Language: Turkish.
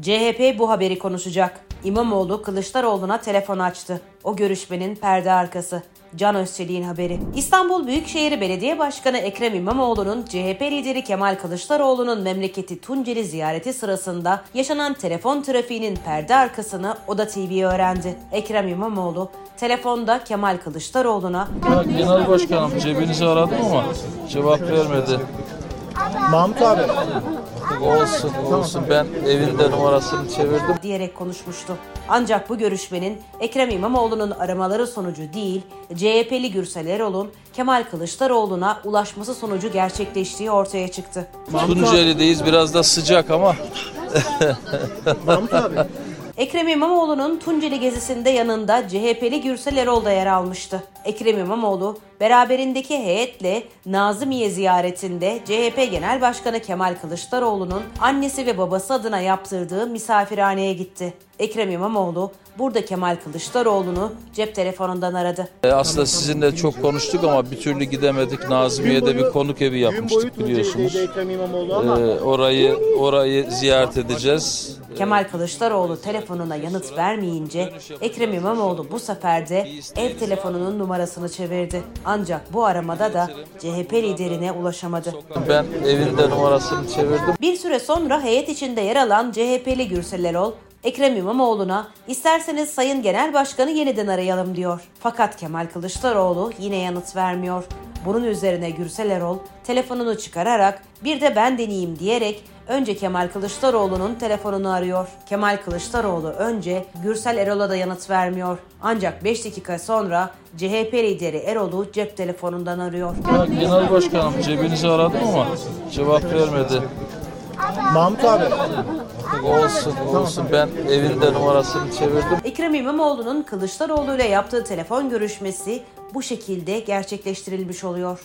CHP bu haberi konuşacak. İmamoğlu Kılıçdaroğlu'na telefon açtı. O görüşmenin perde arkası. Can Özçelik'in haberi. İstanbul Büyükşehir Belediye Başkanı Ekrem İmamoğlu'nun CHP lideri Kemal Kılıçdaroğlu'nun memleketi Tunceli ziyareti sırasında yaşanan telefon trafiğinin perde arkasını Oda TV öğrendi. Ekrem İmamoğlu telefonda Kemal Kılıçdaroğlu'na Ya Genel Başkanım cebinizi aradım ama cevap vermedi. Mahmut abi. Olsun olsun ben evinde numarasını çevirdim. diyerek konuşmuştu. Ancak bu görüşmenin Ekrem İmamoğlu'nun aramaları sonucu değil, CHP'li Gürsel Erol'un Kemal Kılıçdaroğlu'na ulaşması sonucu gerçekleştiği ortaya çıktı. Tunceli'deyiz biraz da sıcak ama Mahmut abi. Ekrem İmamoğlu'nun Tunceli gezisinde yanında CHP'li Gürsel Erol da yer almıştı. Ekrem İmamoğlu beraberindeki heyetle Nazımiye ziyaretinde CHP Genel Başkanı Kemal Kılıçdaroğlu'nun annesi ve babası adına yaptırdığı misafirhaneye gitti. Ekrem İmamoğlu burada Kemal Kılıçdaroğlu'nu cep telefonundan aradı. e, aslında sizinle çok konuştuk ama bir türlü gidemedik. Nazmiye'de bir konuk evi yapmıştık biliyorsunuz. Tunceli'deydi Ekrem İmamoğlu ama E, orayı orayı ziyaret edeceğiz. Kemal Kılıçdaroğlu telefonuna yanıt vermeyince Ekrem İmamoğlu bu sefer de ev telefonunun numarasını çevirdi. Ancak bu aramada da CHP liderine ulaşamadı. Ben evinde numarasını çevirdim. Bir süre sonra heyet içinde yer alan CHP'li Gürsel Erol, Ekrem İmamoğlu'na isterseniz Sayın Genel Başkanı yeniden arayalım diyor. Fakat Kemal Kılıçdaroğlu yine yanıt vermiyor. Bunun üzerine Gürsel Erol telefonunu çıkararak bir de ben deneyeyim diyerek önce Kemal Kılıçdaroğlu'nun telefonunu arıyor. Kemal Kılıçdaroğlu önce Gürsel Erol'a da yanıt vermiyor. Ancak 5 dakika sonra CHP lideri Erol'u cep telefonundan arıyor. Genel Başkanım cebinizi aradım ama cevap vermedi. Mahmut abi. Olsun olsun ben evinde numarasını çevirdim. Ekrem İmamoğlu'nun Kılıçdaroğlu ile yaptığı telefon görüşmesi bu şekilde gerçekleştirilmiş oluyor.